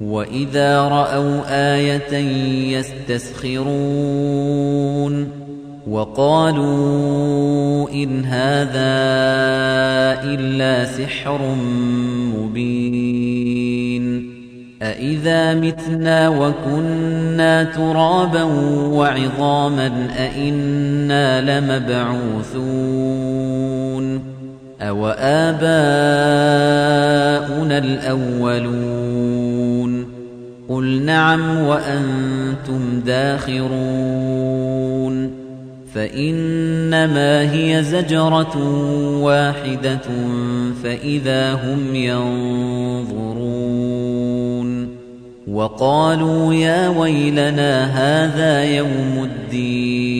وَإِذَا رَأَوْا آيَةً يَسْتَسْخِرُونَ وَقَالُوا إِنْ هَذَا إِلَّا سِحْرٌ مُبِينٌ أَإِذَا مِتْنَا وَكُنَّا تُرَابًا وَعِظَامًا أَإِنَّا لَمَبْعُوثُونَ أَوَآبَاؤُنَا الْأَوَّلُونَ قُلْ نَعَمْ وَأَنْتُمْ دَاخِرُونَ فَإِنَّمَا هِيَ زَجْرَةٌ وَاحِدَةٌ فَإِذَا هُمْ يَنظُرُونَ وَقَالُوا يَا وَيْلَنَا هَذَا يَوْمُ الدِّينِ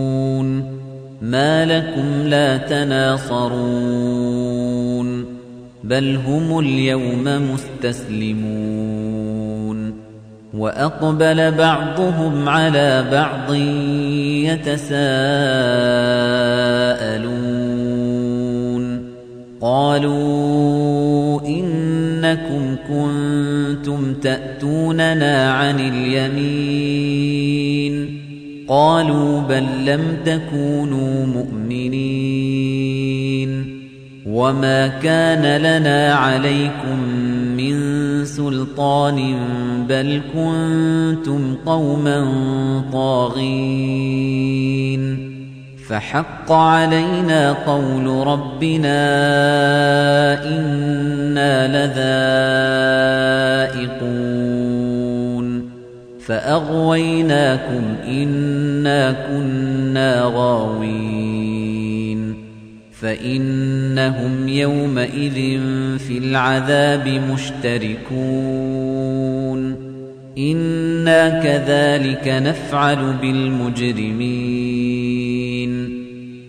ما لكم لا تناصرون بل هم اليوم مستسلمون وأقبل بعضهم على بعض يتساءلون قالوا إنكم كنتم تأتوننا عن اليمين قالوا بل لم تكونوا مؤمنين وما كان لنا عليكم من سلطان بل كنتم قوما طاغين فحق علينا قول ربنا إنا لذائقون فأغويناكم إنا كنا غاوين فإنهم يومئذ في العذاب مشتركون إنا كذلك نفعل بالمجرمين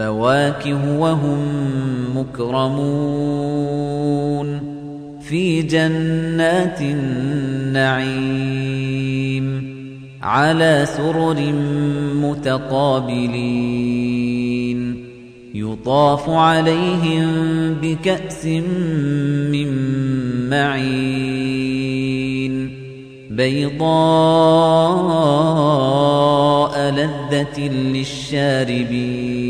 فواكه وهم مكرمون في جنات النعيم على سرر متقابلين يطاف عليهم بكأس من معين بيضاء لذة للشاربين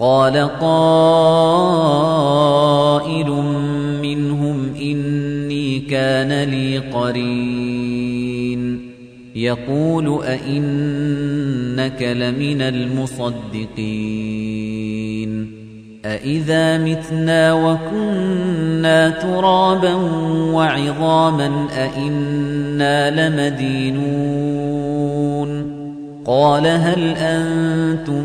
قال قائل منهم إني كان لي قرين. يقول أئنك لمن المصدقين. أإذا متنا وكنا ترابا وعظاما أئنا لمدينون. قال هل أنتم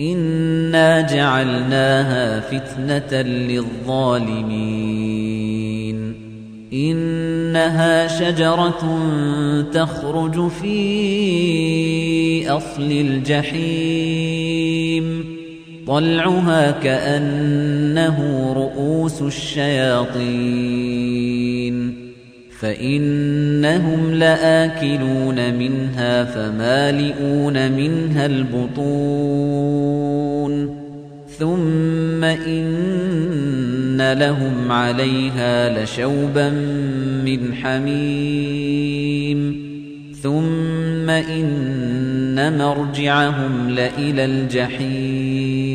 إنا جعلناها فتنة للظالمين إنها شجرة تخرج في أصل الجحيم طلعها كأنه رؤوس الشياطين فإنهم لآكلون منها فمالئون منها البطون ثم إن لهم عليها لشوبا من حميم ثم إن مرجعهم لإلى الجحيم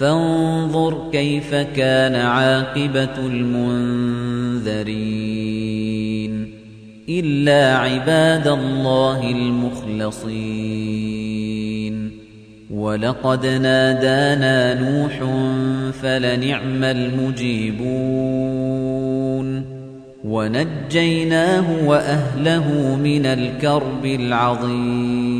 فانظر كيف كان عاقبة المنذرين إلا عباد الله المخلصين. ولقد نادانا نوح فلنعم المجيبون. ونجيناه وأهله من الكرب العظيم.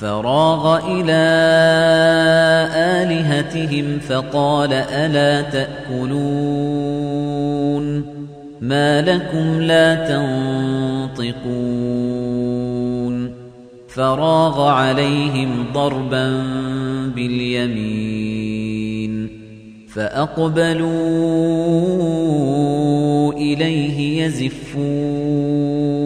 فراغ إلى آلهتهم فقال ألا تأكلون ما لكم لا تنطقون فراغ عليهم ضربا باليمين فأقبلوا إليه يزفون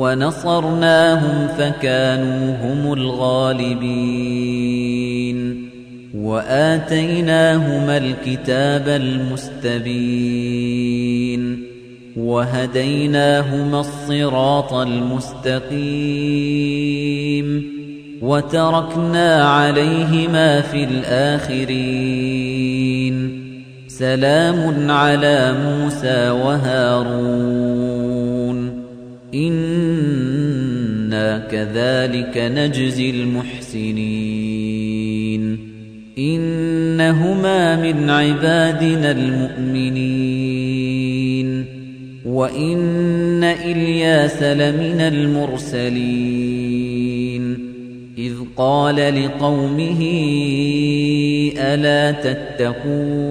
ونصرناهم فكانوا هم الغالبين. وآتيناهما الكتاب المستبين. وهديناهما الصراط المستقيم. وتركنا عليهما في الآخرين. سلام على موسى وهارون. إنا كذلك نجزي المحسنين إنهما من عبادنا المؤمنين وإن إلياس لمن المرسلين إذ قال لقومه ألا تتقون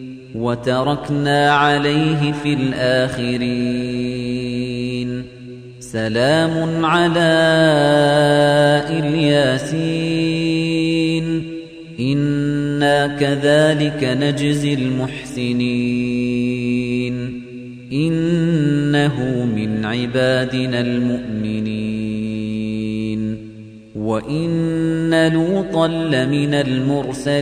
وتركنا عليه في الآخرين. سلام على إلياسين. إنا كذلك نجزي المحسنين. إنه من عبادنا المؤمنين. وإن لوطا لمن المرسلين.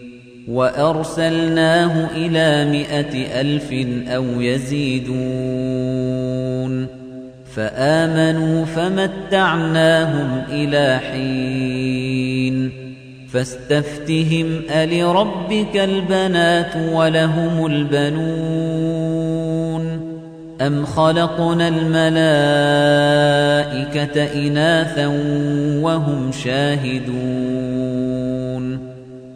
وأرسلناه إلى مئة ألف أو يزيدون فآمنوا فمتعناهم إلى حين فاستفتهم ألربك البنات ولهم البنون أم خلقنا الملائكة إناثا وهم شاهدون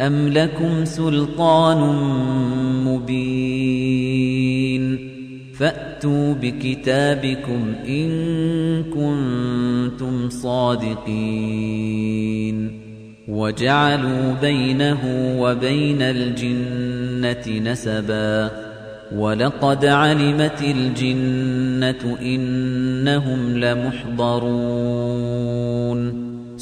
أم لكم سلطان مبين فأتوا بكتابكم إن كنتم صادقين وجعلوا بينه وبين الجنة نسبا ولقد علمت الجنة إنهم لمحضرون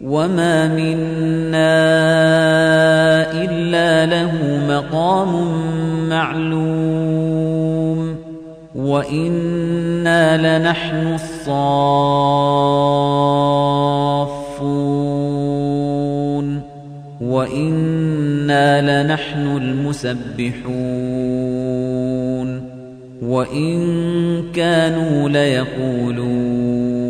وما منا إلا له مقام معلوم وإنا لنحن الصافون وإنا لنحن المسبحون وإن كانوا ليقولون